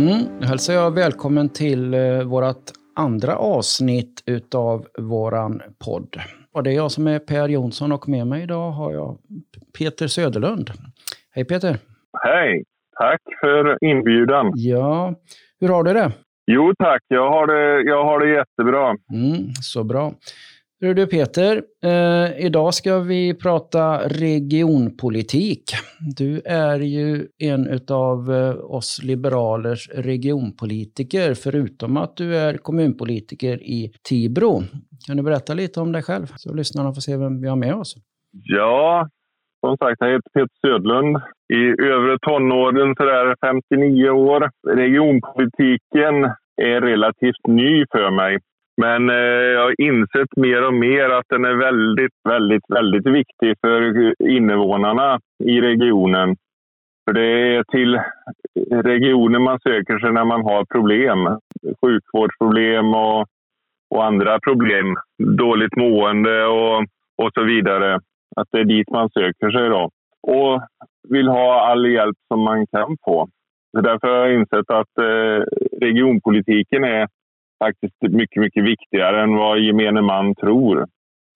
Mm, nu hälsar jag välkommen till eh, vårt andra avsnitt utav våran podd. Och det är jag som är Per Jonsson och med mig idag har jag Peter Söderlund. Hej Peter! Hej! Tack för inbjudan. Ja, hur har du det? Jo tack, jag har det, jag har det jättebra. Mm, så bra. Hur du Peter, eh, idag ska vi prata regionpolitik. Du är ju en av eh, oss liberalers regionpolitiker, förutom att du är kommunpolitiker i Tibro. Kan du berätta lite om dig själv, så lyssnarna får se vem vi har med oss? Ja, som sagt, jag heter Peter Södlund. I övre tonåren, sådär 59 år. Regionpolitiken är relativt ny för mig. Men eh, jag har insett mer och mer att den är väldigt, väldigt, väldigt viktig för invånarna i regionen. För det är till regionen man söker sig när man har problem. Sjukvårdsproblem och, och andra problem. Dåligt mående och, och så vidare. Att det är dit man söker sig då. Och vill ha all hjälp som man kan få. Så därför har jag insett att eh, regionpolitiken är faktiskt mycket, mycket viktigare än vad gemene man tror.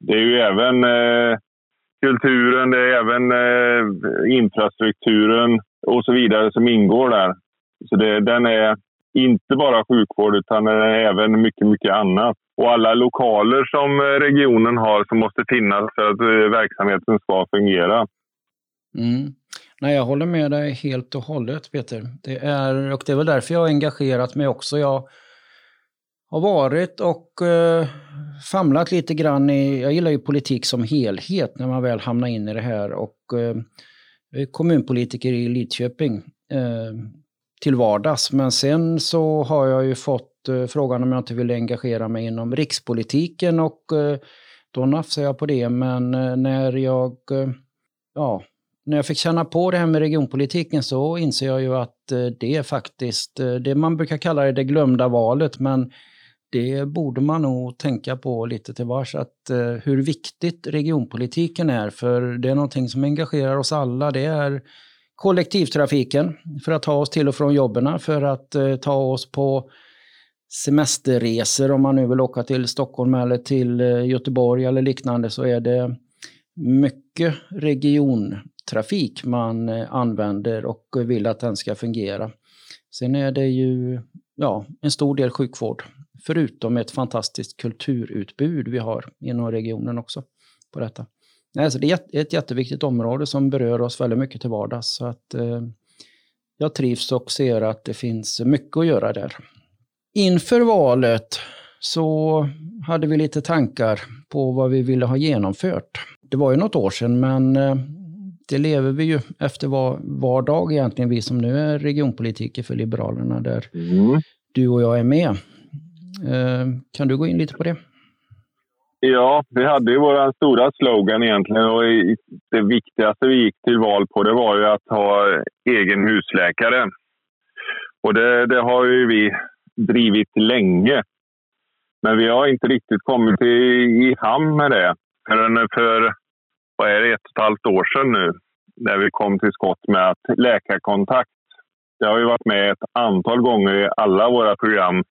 Det är ju även eh, kulturen, det är även eh, infrastrukturen och så vidare som ingår där. Så det, den är inte bara sjukvård utan den är även mycket, mycket annat. Och alla lokaler som eh, regionen har som måste finnas för att eh, verksamheten ska fungera. Mm. Nej, jag håller med dig helt och hållet Peter. Det är, och det är väl därför jag har engagerat mig också. Jag har varit och eh, famlat lite grann i, jag gillar ju politik som helhet när man väl hamnar in i det här och eh, jag är kommunpolitiker i Lidköping eh, till vardags. Men sen så har jag ju fått eh, frågan om jag inte vill engagera mig inom rikspolitiken och eh, då nafsar jag på det. Men eh, när jag, eh, ja, när jag fick känna på det här med regionpolitiken så inser jag ju att eh, det är faktiskt eh, det man brukar kalla det, det glömda valet. Men det borde man nog tänka på lite till vars, att eh, hur viktigt regionpolitiken är, för det är någonting som engagerar oss alla. Det är kollektivtrafiken för att ta oss till och från jobben, för att eh, ta oss på semesterresor om man nu vill åka till Stockholm eller till eh, Göteborg eller liknande så är det mycket regiontrafik man eh, använder och vill att den ska fungera. Sen är det ju ja, en stor del sjukvård Förutom ett fantastiskt kulturutbud vi har inom regionen också på detta. Alltså det är ett jätteviktigt område som berör oss väldigt mycket till vardags. Så att, eh, jag trivs och ser att det finns mycket att göra där. Inför valet så hade vi lite tankar på vad vi ville ha genomfört. Det var ju något år sedan, men eh, det lever vi ju efter var, var dag egentligen, vi som nu är regionpolitiker för Liberalerna, där mm. du och jag är med. Eh, kan du gå in lite på det? Ja, vi hade ju vår stora slogan egentligen och det viktigaste vi gick till val på det var ju att ha egen husläkare. Och det, det har ju vi drivit länge. Men vi har inte riktigt kommit i, i hamn med det förrän för vad är det, ett och ett halvt år sedan nu när vi kom till skott med att läkarkontakt. Det har ju varit med ett antal gånger i alla våra program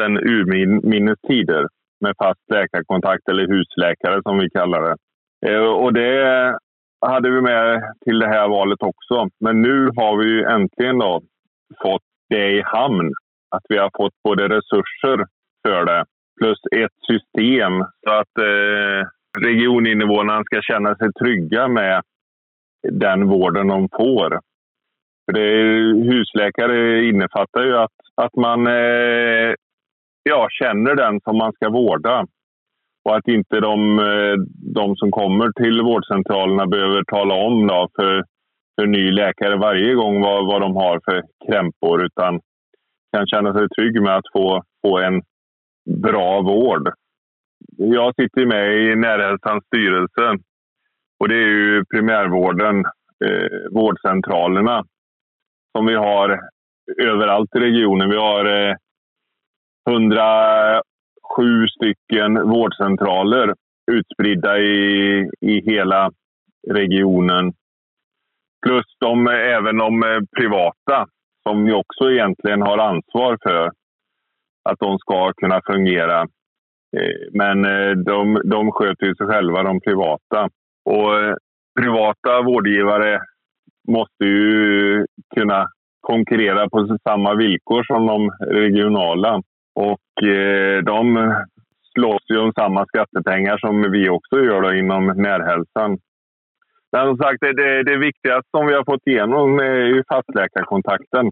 sedan urminnes tider med fast läkarkontakt eller husläkare som vi kallar det. Eh, och det hade vi med till det här valet också. Men nu har vi ju äntligen då fått det i hamn. Att vi har fått både resurser för det plus ett system så att eh, regioninvånarna ska känna sig trygga med den vården de får. För det, husläkare innefattar ju att, att man eh, ja, känner den som man ska vårda. Och att inte de, eh, de som kommer till vårdcentralerna behöver tala om då för, för ny läkare varje gång vad, vad de har för krämpor utan kan känna sig trygg med att få, få en bra vård. Jag sitter med i Närhälsans styrelse och det är ju primärvården, eh, vårdcentralerna som vi har överallt i regionen. Vi har eh, 107 stycken vårdcentraler utspridda i, i hela regionen. Plus de, även de eh, privata som vi också egentligen har ansvar för att de ska kunna fungera. Eh, men eh, de, de sköter ju sig själva, de privata. Och privata vårdgivare måste ju kunna konkurrera på samma villkor som de regionala. Och eh, de slåss ju om samma skattepengar som vi också gör då inom närhälsan. Men som sagt, det, det viktigaste som vi har fått igenom är ju fastläkarkontakten.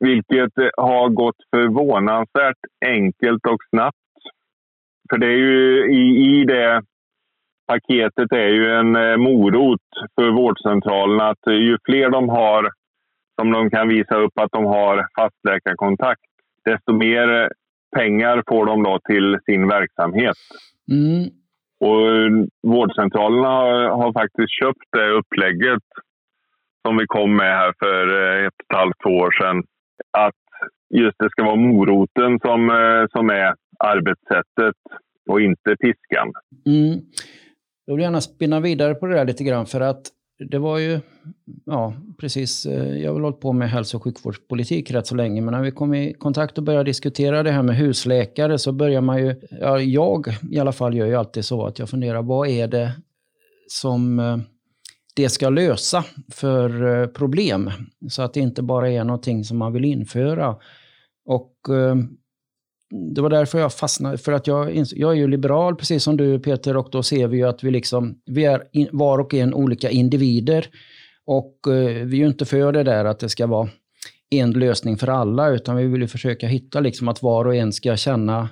Vilket har gått förvånansvärt enkelt och snabbt. För det är ju i, i det paketet är ju en eh, morot för vårdcentralen att ju fler de har som de kan visa upp att de har fastläkarkontakt, desto mer pengar får de då till sin verksamhet. Mm. Och vårdcentralerna har, har, faktiskt köpt det upplägget som vi kom med här för eh, ett och ett halvt år sedan. Att just det ska vara moroten som, eh, som är arbetssättet och inte piskan. Mm. Jag vill gärna spinna vidare på det där lite grann för att det var ju, ja precis, eh, jag har väl hållit på med hälso och sjukvårdspolitik rätt så länge, men när vi kom i kontakt och började diskutera det här med husläkare så börjar man ju, ja, jag i alla fall gör ju alltid så att jag funderar, vad är det som eh, det ska lösa för eh, problem? Så att det inte bara är någonting som man vill införa. Och det var därför jag fastnade, för att jag, jag är ju liberal precis som du Peter och då ser vi ju att vi liksom, vi är in, var och en olika individer och eh, vi är ju inte för det där att det ska vara en lösning för alla utan vi vill ju försöka hitta liksom att var och en ska känna,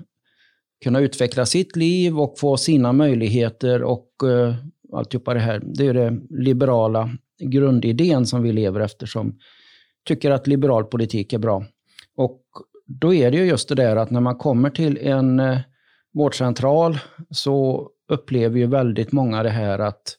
kunna utveckla sitt liv och få sina möjligheter och eh, alltihopa det här. Det är den liberala grundidén som vi lever efter som tycker att liberal politik är bra. Och då är det ju just det där att när man kommer till en eh, vårdcentral så upplever ju väldigt många det här att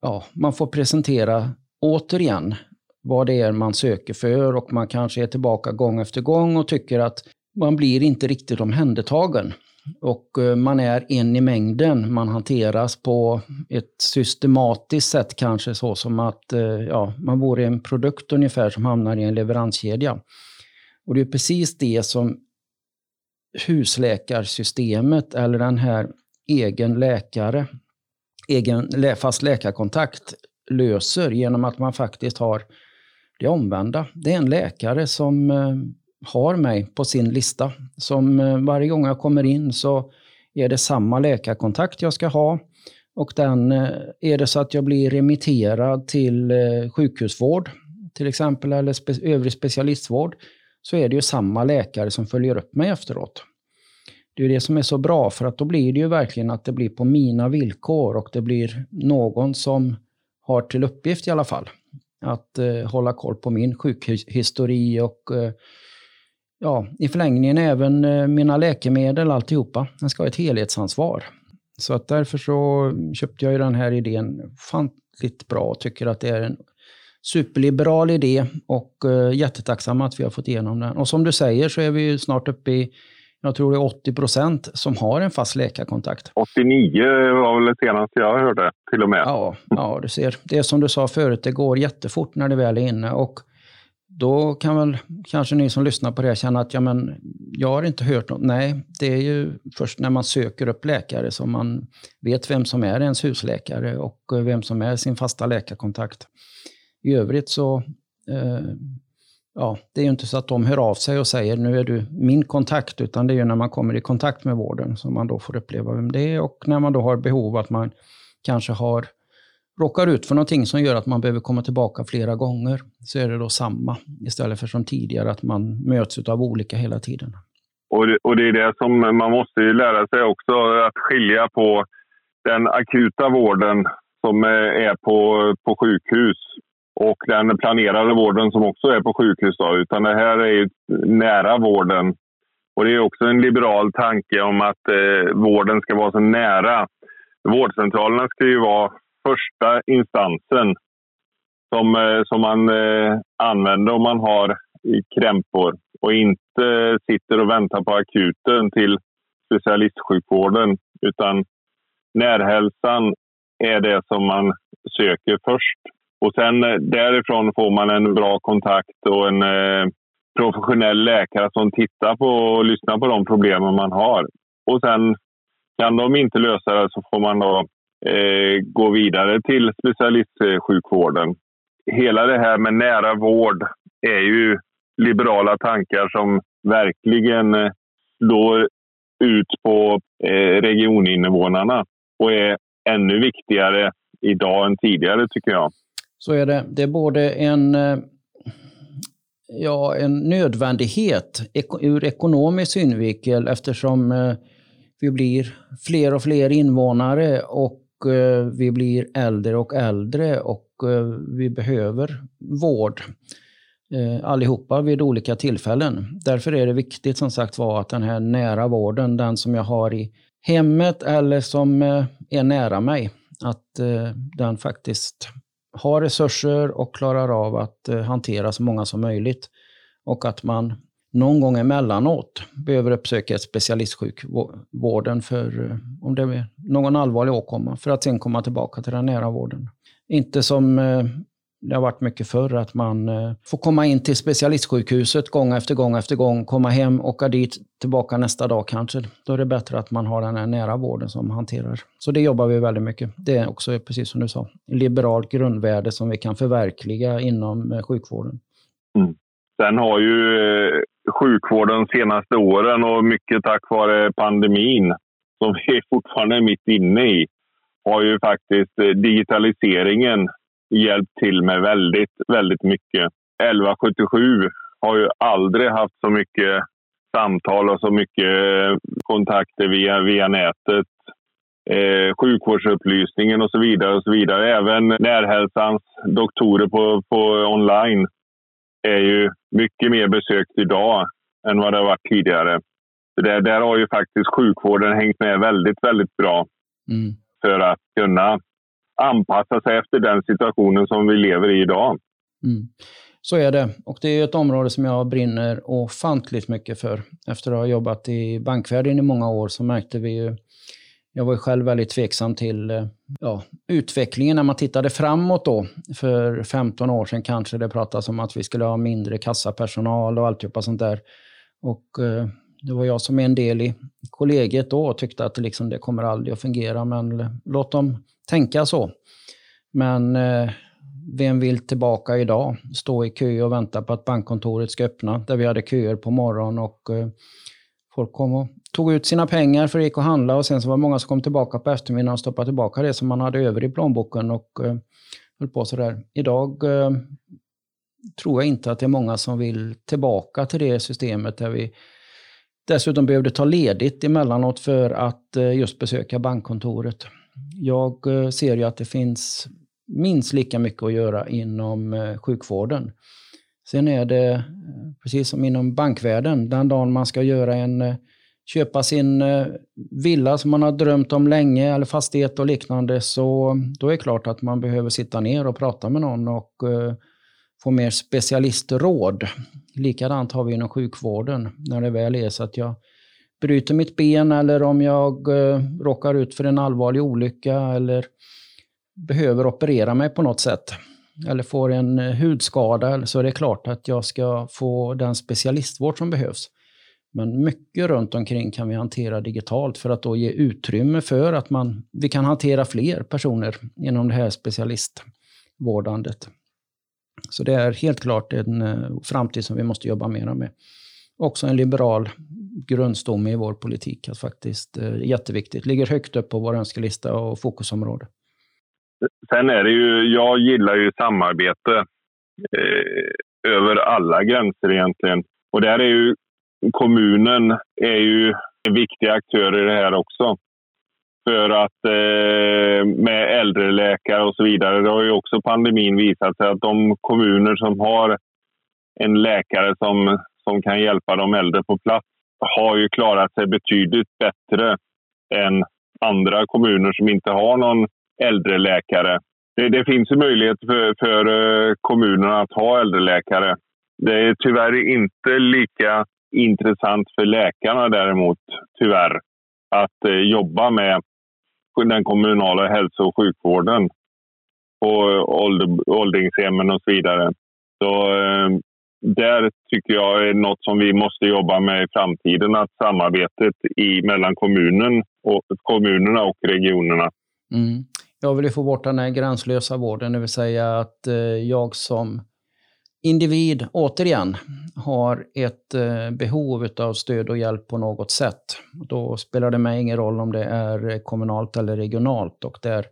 ja, man får presentera återigen vad det är man söker för och man kanske är tillbaka gång efter gång och tycker att man blir inte riktigt omhändertagen. Och eh, man är en i mängden, man hanteras på ett systematiskt sätt kanske så som att eh, ja, man vore en produkt ungefär som hamnar i en leveranskedja. Och det är precis det som husläkarsystemet eller den här egen läkare, egen fast läkarkontakt löser genom att man faktiskt har det omvända. Det är en läkare som eh, har mig på sin lista. Som eh, varje gång jag kommer in så är det samma läkarkontakt jag ska ha. Och den, eh, är det så att jag blir remitterad till sjukhusvård till exempel eller spe, övrig specialistvård så är det ju samma läkare som följer upp mig efteråt. Det är det som är så bra, för att då blir det ju verkligen att det blir på mina villkor och det blir någon som har till uppgift i alla fall att eh, hålla koll på min sjukhistori och eh, ja, i förlängningen även eh, mina läkemedel, alltihopa. Den ska ha ett helhetsansvar. Så att därför så köpte jag ju den här idén fantligt bra och tycker att det är en superliberal idé och uh, jättetacksam att vi har fått igenom den. Och som du säger så är vi ju snart uppe i, jag tror det är 80 procent som har en fast läkarkontakt. 89 var väl det senaste jag hörde till och med. Ja, ja, du ser. Det är som du sa förut, det går jättefort när det väl är inne. Och då kan väl kanske ni som lyssnar på det känna att ja, men, jag har inte hört något. Nej, det är ju först när man söker upp läkare som man vet vem som är ens husläkare och vem som är sin fasta läkarkontakt. I övrigt så, eh, ja, det är ju inte så att de hör av sig och säger nu är du min kontakt, utan det är ju när man kommer i kontakt med vården som man då får uppleva vem det är och när man då har behov att man kanske har råkar ut för någonting som gör att man behöver komma tillbaka flera gånger, så är det då samma istället för som tidigare att man möts av olika hela tiden. Och det, och det är det som man måste lära sig också, att skilja på den akuta vården som eh, är på, på sjukhus och den planerade vården som också är på sjukhus. Då, utan det här är ju nära vården. Och det är också en liberal tanke om att eh, vården ska vara så nära. Vårdcentralerna ska ju vara första instansen som, eh, som man eh, använder om man har krämpor och inte sitter och väntar på akuten till specialistsjukvården. Utan närhälsan är det som man söker först och sen eh, därifrån får man en bra kontakt och en eh, professionell läkare som tittar på och lyssnar på de problemen man har. Och sen kan de inte lösa det så får man då eh, gå vidare till specialistsjukvården. Hela det här med nära vård är ju liberala tankar som verkligen eh, slår ut på eh, regioninvånarna och är ännu viktigare idag än tidigare tycker jag. Så är det. Det är både en eh, ja, en nödvändighet ur ekonomisk synvinkel eftersom eh, vi blir fler och fler invånare och eh, vi blir äldre och äldre och vi behöver vård allihopa vid olika tillfällen. Därför är det viktigt som sagt var att den här nära vården, den som jag har i hemmet eller som är nära mig, att den faktiskt har resurser och klarar av att eh, hantera så många som möjligt. Och att man någon gång emellanåt behöver uppsöka specialistsjukvården för eh, om det är någon allvarlig åkomma, för att sen komma tillbaka till den nära vården. Inte som eh, det har varit mycket förr, att man eh, får komma in till specialistsjukhuset gång efter gång efter gång, komma hem, åka dit, tillbaka nästa dag kanske. Då är det bättre att man har den här nära vården som hanterar. Så det jobbar vi väldigt mycket. Det är också, precis som du sa, liberalt grundvärde som vi kan förverkliga inom eh, sjukvården. Mm. Sen har ju eh, sjukvården de senaste åren och mycket tack vare pandemin, som vi fortfarande är mitt inne i, har ju faktiskt digitaliseringen hjälpt till med väldigt, väldigt mycket. 1177 har ju aldrig haft så mycket samtal och så mycket kontakter via, via nätet. Eh, sjukvårdsupplysningen och så vidare. och så vidare. Även närhälsans doktorer på, på online är ju mycket mer besökt idag än vad det har varit tidigare. Så där, där har ju faktiskt sjukvården hängt med väldigt, väldigt bra mm. för att kunna anpassa sig efter den situationen som vi lever i idag. Mm. Så är det. Och det är ett område som jag brinner ofantligt mycket för. Efter att ha jobbat i bankvärlden i många år så märkte vi ju jag var själv väldigt tveksam till eh, ja, utvecklingen när man tittade framåt då. För 15 år sedan kanske det pratades om att vi skulle ha mindre kassapersonal och alltihopa sånt där. Och eh, det var jag som är en del i kollegiet då och tyckte att det, liksom, det kommer aldrig att fungera. Men låt dem tänka så. Men eh, vem vill tillbaka idag? Stå i kö och vänta på att bankkontoret ska öppna, där vi hade köer på morgonen och eh, folk kom och tog ut sina pengar för att gick och handla och sen så var det många som kom tillbaka på eftermiddagen och stoppade tillbaka det som man hade över i plånboken och eh, höll på sådär. Idag eh, tror jag inte att det är många som vill tillbaka till det systemet där vi dessutom behövde ta ledigt emellanåt för att eh, just besöka bankkontoret. Jag eh, ser ju att det finns minst lika mycket att göra inom eh, sjukvården. Sen är det, eh, precis som inom bankvärlden, den dagen man ska göra en, köpa sin villa som man har drömt om länge, eller fastighet och liknande, så då är det klart att man behöver sitta ner och prata med någon och få mer specialistråd. Likadant har vi inom sjukvården, när det väl är så att jag bryter mitt ben eller om jag eh, råkar ut för en allvarlig olycka eller behöver operera mig på något sätt eller får en eh, hudskada så är det klart att jag ska få den specialistvård som behövs. Men mycket runt omkring kan vi hantera digitalt för att då ge utrymme för att man, vi kan hantera fler personer inom det här specialistvårdandet. Så det är helt klart en eh, framtid som vi måste jobba mer med. Också en liberal grundstomme i vår politik. Att faktiskt, eh, jätteviktigt. Ligger högt upp på vår önskelista och fokusområde. Sen är det ju, jag gillar ju samarbete eh, över alla gränser egentligen. Och där är ju kommunen är ju en viktig aktör i det här också. För att eh, med äldreläkare och så vidare, det har ju också pandemin visat sig att de kommuner som har en läkare som, som kan hjälpa de äldre på plats har ju klarat sig betydligt bättre än andra kommuner som inte har någon äldreläkare. Det, det finns ju möjlighet för, för eh, kommunerna att ha äldreläkare. Det är tyvärr inte lika intressant för läkarna däremot, tyvärr, att eh, jobba med den kommunala hälso och sjukvården. på ålder, åldringshemmen och så vidare. Så eh, där tycker jag är något som vi måste jobba med i framtiden, att samarbetet i, mellan kommunen och, kommunerna och regionerna. Mm. Jag vill få bort den här gränslösa vården, det vill säga att eh, jag som individ, återigen, har ett eh, behov av stöd och hjälp på något sätt. Då spelar det mig ingen roll om det är eh, kommunalt eller regionalt. Och där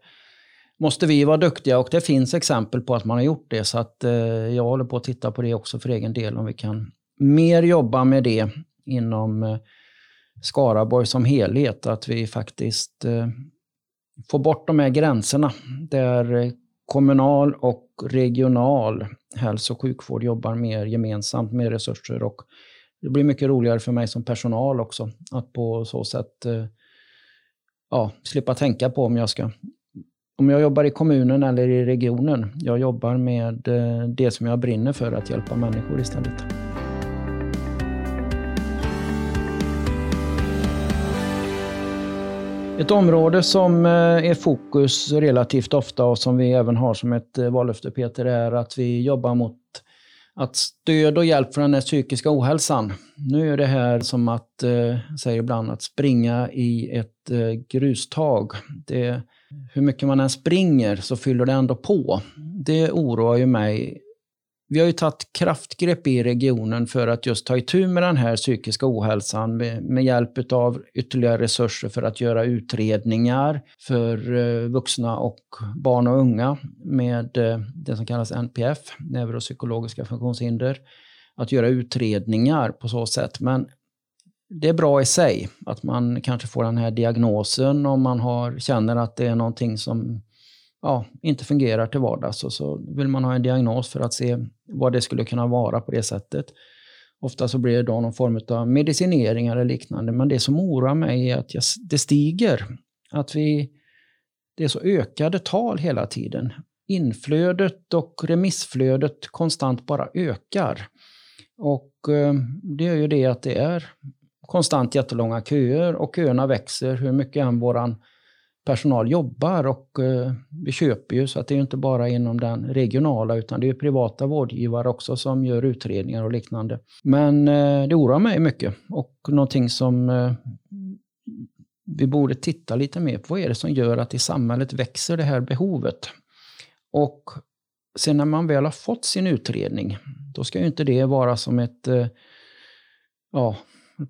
måste vi vara duktiga och det finns exempel på att man har gjort det. Så att eh, jag håller på att titta på det också för egen del, om vi kan mer jobba med det inom eh, Skaraborg som helhet. Att vi faktiskt eh, får bort de här gränserna där eh, kommunal och regional hälso och sjukvård jobbar mer gemensamt med resurser. Och det blir mycket roligare för mig som personal också att på så sätt eh, ja, slippa tänka på om jag ska om jag jobbar i kommunen eller i regionen. Jag jobbar med eh, det som jag brinner för, att hjälpa människor istället. Ett område som eh, är fokus relativt ofta och som vi även har som ett eh, vallöfte Peter är att vi jobbar mot att stöd och hjälp för den här psykiska ohälsan. Nu är det här som att, säger ibland, att springa i ett grustag. Det, hur mycket man än springer så fyller det ändå på. Det oroar ju mig vi har ju tagit kraftgrepp i regionen för att just ta itu med den här psykiska ohälsan med, med hjälp av ytterligare resurser för att göra utredningar för eh, vuxna och barn och unga med eh, det som kallas NPF, neuropsykologiska funktionshinder. Att göra utredningar på så sätt. Men det är bra i sig att man kanske får den här diagnosen om man har, känner att det är någonting som ja, inte fungerar till vardags. Och så vill man ha en diagnos för att se vad det skulle kunna vara på det sättet. Ofta så blir det då någon form av medicinering eller liknande. Men det som oroar mig är att det stiger. Att vi, det är så ökade tal hela tiden. Inflödet och remissflödet konstant bara ökar. Och eh, det gör ju det att det är konstant jättelånga köer och köerna växer hur mycket än våran personal jobbar och eh, vi köper ju så att det är inte bara inom den regionala utan det är privata vårdgivare också som gör utredningar och liknande. Men eh, det oroar mig mycket och någonting som eh, vi borde titta lite mer på. Vad är det som gör att i samhället växer det här behovet? Och sen när man väl har fått sin utredning, då ska ju inte det vara som ett eh, ja,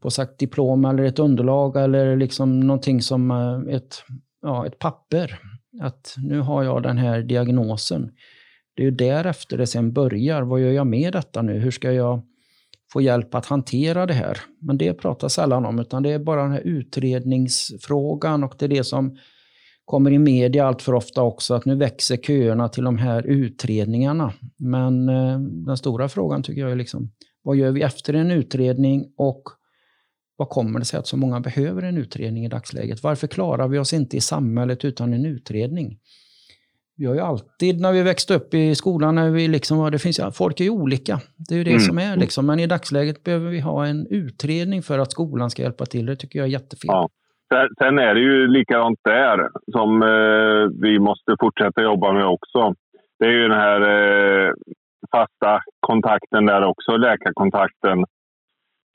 på sagt diplom eller ett underlag eller liksom någonting som eh, ett ja, ett papper. Att nu har jag den här diagnosen. Det är ju därefter det sen börjar. Vad gör jag med detta nu? Hur ska jag få hjälp att hantera det här? Men det pratar sällan om, utan det är bara den här utredningsfrågan och det är det som kommer i media allt för ofta också, att nu växer köerna till de här utredningarna. Men eh, den stora frågan tycker jag är liksom, vad gör vi efter en utredning och vad kommer det sig att så många behöver en utredning i dagsläget? Varför klarar vi oss inte i samhället utan en utredning? Vi har ju alltid, när vi växte upp i skolan, när vi liksom, det finns, folk är ju olika. Det är ju det mm. som är. Liksom. Men i dagsläget behöver vi ha en utredning för att skolan ska hjälpa till. Det tycker jag är jättefel. Ja. Sen är det ju likadant där som eh, vi måste fortsätta jobba med också. Det är ju den här eh, fasta kontakten där också, läkarkontakten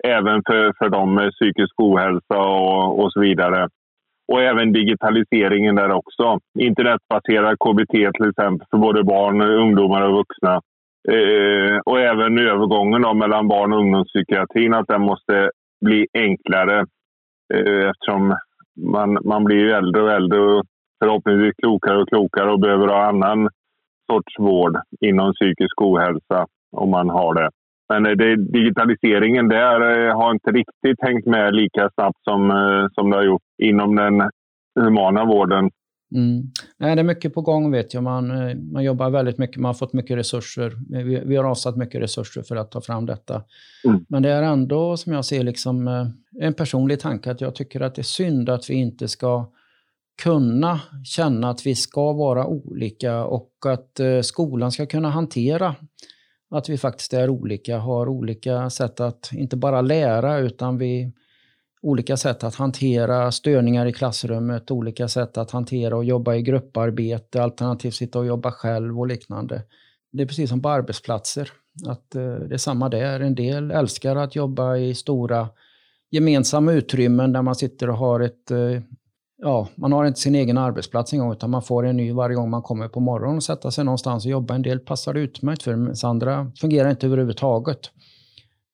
även för, för dem med psykisk ohälsa och, och så vidare. Och även digitaliseringen där också. Internetbaserad KBT till exempel för både barn, ungdomar och vuxna. Eh, och även övergången då mellan barn och ungdomspsykiatrin, att den måste bli enklare eh, eftersom man, man blir äldre och äldre och förhoppningsvis klokare och klokare och behöver ha annan sorts vård inom psykisk ohälsa om man har det. Men eh, det, digitaliseringen där eh, har inte riktigt hängt med lika snabbt som, eh, som det har gjort inom den humana vården. Mm. Nej, det är mycket på gång vet jag. Man, man jobbar väldigt mycket, man har fått mycket resurser. Vi, vi har avsatt mycket resurser för att ta fram detta. Mm. Men det är ändå, som jag ser, liksom, en personlig tanke att jag tycker att det är synd att vi inte ska kunna känna att vi ska vara olika och att skolan ska kunna hantera att vi faktiskt är olika, har olika sätt att inte bara lära utan vi olika sätt att hantera störningar i klassrummet, olika sätt att hantera och jobba i grupparbete, alternativt sitta och jobba själv och liknande. Det är precis som på arbetsplatser, att eh, det är samma där. En del älskar att jobba i stora gemensamma utrymmen där man sitter och har ett eh, ja, man har inte sin egen arbetsplats en gång, utan man får en ny varje gång man kommer på morgonen och sätta sig någonstans och jobba. En del passar det utmärkt för, medan andra fungerar inte överhuvudtaget.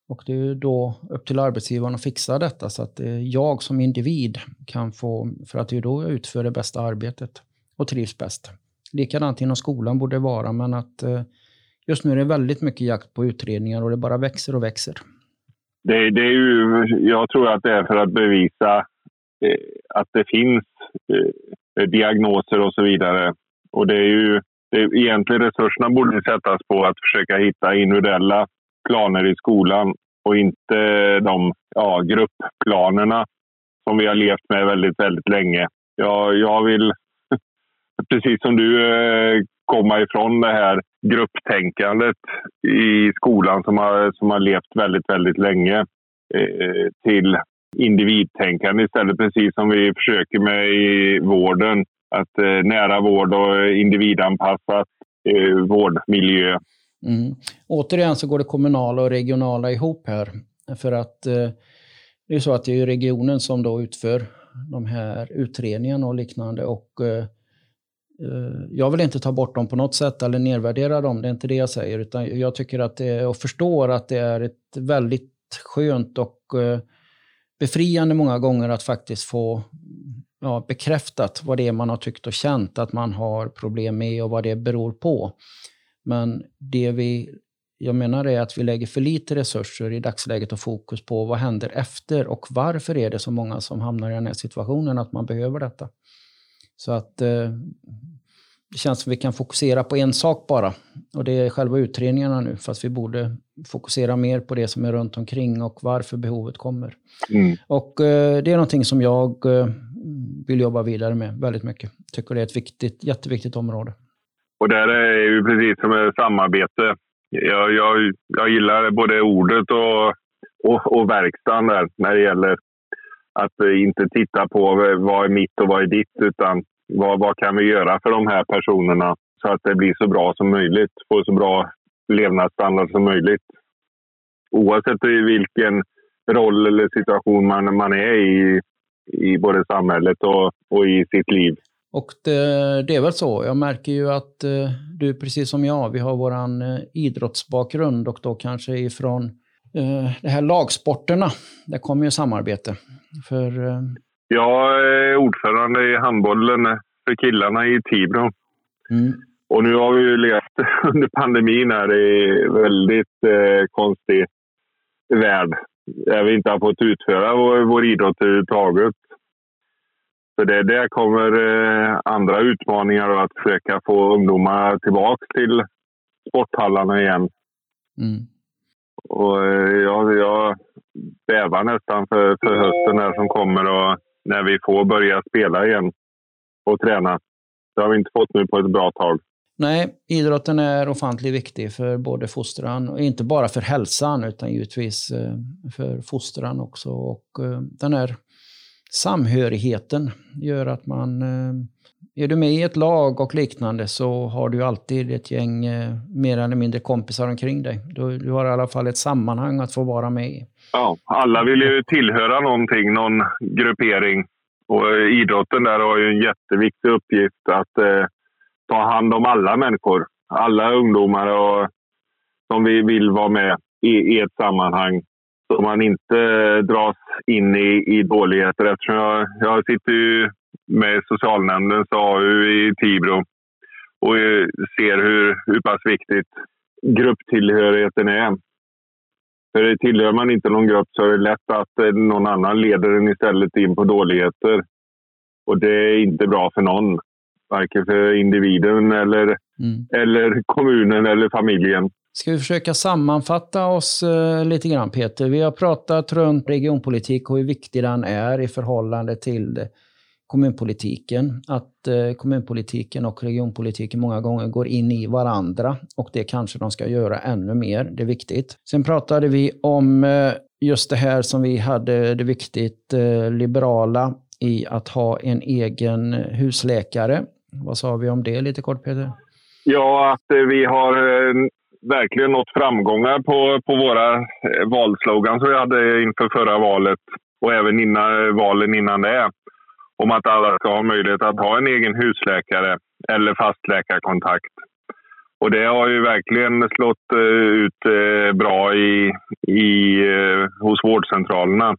Och det är då upp till arbetsgivaren att fixa detta så att eh, jag som individ kan få, för att det är då jag utför det bästa arbetet och trivs bäst. Likadant inom skolan borde det vara, men att eh, just nu är det väldigt mycket jakt på utredningar och det bara växer och växer. Det, det är ju, jag tror att det är för att bevisa Eh, att det finns eh, diagnoser och så vidare. Och det är ju det är egentligen resurserna borde sättas på att försöka hitta individuella planer i skolan och inte de ja, gruppplanerna som vi har levt med väldigt, väldigt länge. Jag, jag vill, precis som du, eh, komma ifrån det här grupptänkandet i skolan som har, som har levt väldigt, väldigt länge eh, till individtänkande istället, precis som vi försöker med i vården. Att eh, nära vård och individanpassad eh, vårdmiljö Mm. Återigen så går det kommunala och regionala ihop här. För att eh, det är så att det är regionen som då utför de här utredningarna och liknande. Och, eh, eh, jag vill inte ta bort dem på något sätt eller nedvärdera dem, det är inte det jag säger. Utan jag tycker att det är, och förstår att det är ett väldigt skönt och eh, befriande många gånger att faktiskt få ja, bekräftat vad det är man har tyckt och känt att man har problem med och vad det beror på. Men det vi, jag menar är att vi lägger för lite resurser i dagsläget och fokus på vad händer efter och varför är det så många som hamnar i den här situationen att man behöver detta. Så att eh, det känns som att vi kan fokusera på en sak bara och det är själva utredningarna nu fast vi borde fokusera mer på det som är runt omkring och varför behovet kommer. Mm. Och eh, det är någonting som jag eh, vill jobba vidare med väldigt mycket. Tycker det är ett viktigt, jätteviktigt område. Och där är ju precis som ett samarbete. Jag, jag, jag gillar både ordet och, och, och verkstaden där när det gäller att inte titta på vad är mitt och vad är ditt utan vad, vad kan vi göra för de här personerna så att det blir så bra som möjligt. Få så bra levnadsstandard som möjligt. Oavsett vilken roll eller situation man, man är i, i både samhället och, och i sitt liv. Och det, det, är väl så. Jag märker ju att eh, du precis som jag, vi har våran eh, idrottsbakgrund och då kanske ifrån eh, de här lagsporterna. Där kommer ju samarbete. För, eh... Jag är ordförande i handbollen för killarna i Tibro. Mm. Och nu har vi ju levt under pandemin här i väldigt eh, konstig värld. Där vi inte har fått utföra vår, vår idrott överhuvudtaget. Så det, där kommer eh, andra utmaningar att försöka få ungdomar tillbaka till sporthallarna igen. Mm. Och eh, jag, jag bävar nästan för, för hösten här som kommer och när vi får börja spela igen och träna. Det har vi inte fått nu på ett bra tag. Nej, idrotten är ofantligt viktig för både fostran, och inte bara för hälsan utan givetvis eh, för fostran också. Och eh, den här samhörigheten gör att man... Eh, är du med i ett lag och liknande så har du alltid ett gäng eh, mer eller mindre kompisar omkring dig. Du, du har i alla fall ett sammanhang att få vara med i. Ja, alla vill ju tillhöra någonting, någon gruppering. Och eh, idrotten där har ju en jätteviktig uppgift att eh, ta hand om alla människor. Alla ungdomar och, som vi vill vara med i, i ett sammanhang så man inte dras in i, i dåligheter. Eftersom jag, jag sitter ju med socialnämndens AU i Tibro och ser hur, hur pass viktigt grupptillhörigheten är. För tillhör man inte någon grupp så är det lätt att någon annan leder en istället in på dåligheter. Och det är inte bra för någon. Varken för individen eller, mm. eller kommunen eller familjen. Ska vi försöka sammanfatta oss eh, lite grann Peter? Vi har pratat runt regionpolitik och hur viktig den är i förhållande till kommunpolitiken. Att eh, kommunpolitiken och regionpolitiken många gånger går in i varandra och det kanske de ska göra ännu mer. Det är viktigt. Sen pratade vi om eh, just det här som vi hade det viktigt eh, liberala i att ha en egen husläkare. Vad sa vi om det lite kort Peter? Ja, att eh, vi har eh, verkligen nått framgångar på, på våra eh, valslogan valslogans som vi hade inför förra valet och även innan valen innan det. Om att alla ska ha möjlighet att ha en egen husläkare eller fastläkarkontakt. Och det har ju verkligen slått eh, ut eh, bra i, i, eh, hos vårdcentralerna.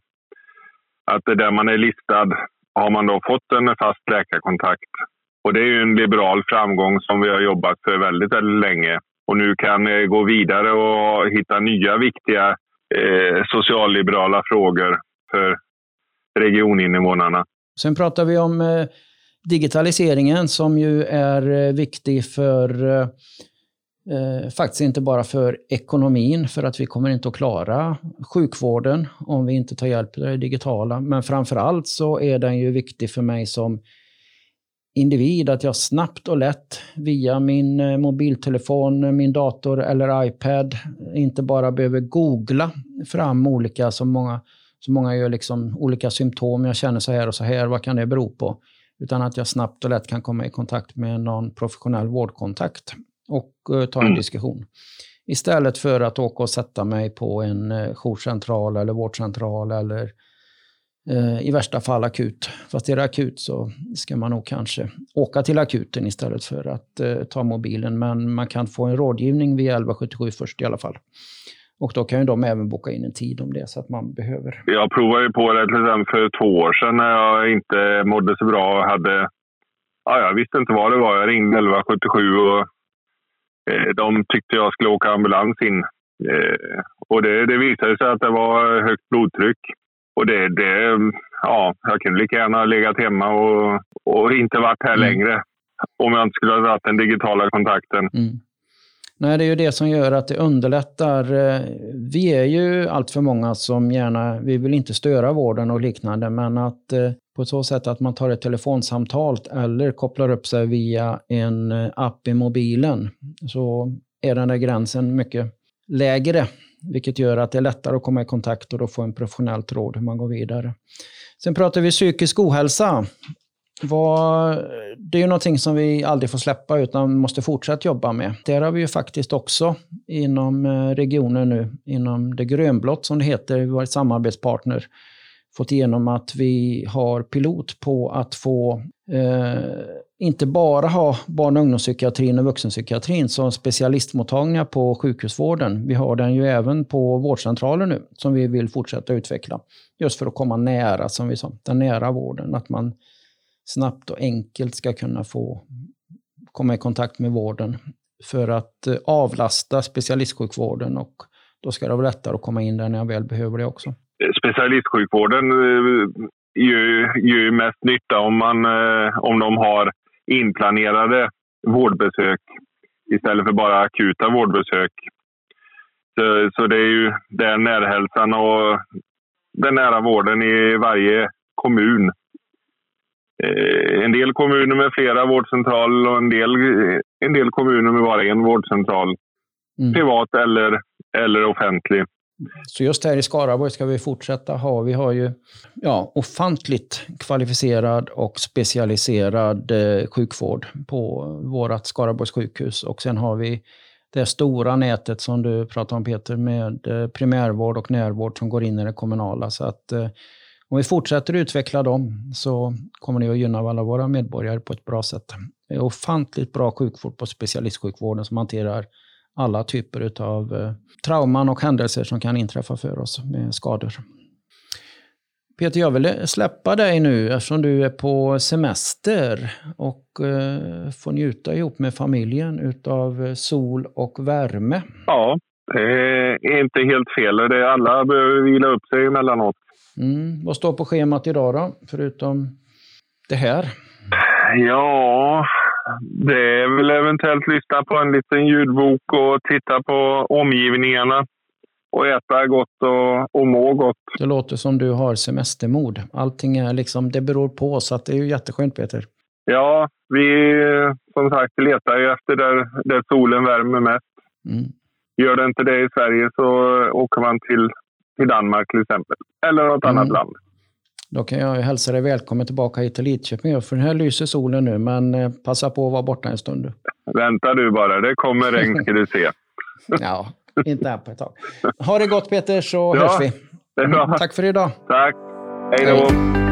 Att där man är listad har man då fått en fast läkarkontakt och det är ju en liberal framgång som vi har jobbat för väldigt, väldigt länge. Och nu kan vi gå vidare och hitta nya viktiga eh, socialliberala frågor för regioninvånarna. Sen pratar vi om eh, digitaliseringen som ju är eh, viktig för eh, eh, faktiskt inte bara för ekonomin, för att vi kommer inte att klara sjukvården om vi inte tar hjälp av det digitala. Men framför allt så är den ju viktig för mig som individ att jag snabbt och lätt via min mobiltelefon, min dator eller iPad inte bara behöver googla fram olika, som många, som många gör, liksom, olika symptom. Jag känner så här och så här, vad kan det bero på? Utan att jag snabbt och lätt kan komma i kontakt med någon professionell vårdkontakt och uh, ta en mm. diskussion. Istället för att åka och sätta mig på en uh, jourcentral eller vårdcentral eller Eh, i värsta fall akut. Fast är det akut så ska man nog kanske åka till akuten istället för att eh, ta mobilen. Men man kan få en rådgivning via 1177 först i alla fall. Och då kan ju de även boka in en tid om det så att man behöver. Jag provade ju på det till exempel för två år sedan när jag inte mådde så bra och hade... Ja, jag visste inte vad det var. Jag ringde 1177 och eh, de tyckte jag skulle åka ambulans in. Eh, och det, det visade sig att det var högt blodtryck. Och det, det, ja, jag kunde lika gärna ha legat hemma och, och inte varit här mm. längre. Om jag inte skulle ha dragit den digitala kontakten. Mm. Nej, det är ju det som gör att det underlättar. Eh, vi är ju allt för många som gärna, vi vill inte störa vården och liknande, men att eh, på så sätt att man tar ett telefonsamtal eller kopplar upp sig via en eh, app i mobilen så är den där gränsen mycket lägre vilket gör att det är lättare att komma i kontakt och då få en professionellt råd hur man går vidare. Sen pratar vi psykisk ohälsa det är ju någonting som vi aldrig får släppa utan måste fortsätta jobba med. Där har vi ju faktiskt också inom eh, regionen nu, inom det grönblått som det heter, vi har samarbetspartner, fått igenom att vi har pilot på att få eh, inte bara ha barn och ungdomspsykiatrin och vuxenpsykiatrin som specialistmottagningar på sjukhusvården. Vi har den ju även på vårdcentraler nu som vi vill fortsätta utveckla. Just för att komma nära, som vi sa, den nära vården. Att man snabbt och enkelt ska kunna få komma i kontakt med vården för att eh, avlasta specialistsjukvården och då ska det vara lättare att komma in där när jag väl behöver det också. Specialistsjukvården eh, gör ju mest nytta om, man, eh, om de har inplanerade vårdbesök istället för bara akuta vårdbesök. Så, så det är ju där närhälsan och den nära vården i varje kommun. Eh, en del kommuner med flera vårdcentraler och en del, en del kommuner med bara en vårdcentral. Mm. Privat eller, eller offentlig. Så just här i Skaraborg ska vi fortsätta ha. Vi har ju ja, ofantligt kvalificerad och specialiserad eh, sjukvård på vårt Skaraborgs sjukhus. Och sen har vi det stora nätet som du pratar om Peter med eh, primärvård och närvård som går in i det kommunala. Så att eh, om vi fortsätter utveckla dem så kommer det att gynna alla våra medborgare på ett bra sätt. Det är ofantligt bra sjukvård på specialistsjukvården som hanterar alla typer av eh, trauman och händelser som kan inträffa för oss med skador. Peter, jag vill släppa dig nu eftersom du är på semester och eh, får njuta ihop med familjen utav sol och värme. Ja, det är inte helt fel. Det alla behöver vila upp sig emellanåt. Mm. Vad står på schemat idag då, förutom det här? Ja, det är väl eventuellt lyssna på en liten ljudbok och titta på omgivningarna. Och äta gott och, och må gott. Det låter som du har semestermod. Allting är liksom, det beror på, så att det är ju jätteskönt Peter. Ja, vi som sagt letar ju efter där, där solen värmer mest. Mm. Gör det inte det i Sverige så åker man till till Danmark till exempel. Eller något mm. annat land. Då kan jag hälsa dig välkommen tillbaka hit till Lidköping. För här lyser solen nu, men eh, passa på att vara borta en stund. Vänta du bara, det kommer regn ska du se. ja, inte här på ett tag. Ha det gott Peter, så ja, hörs vi. Mm, tack för idag. Tack. Hej då. Hej.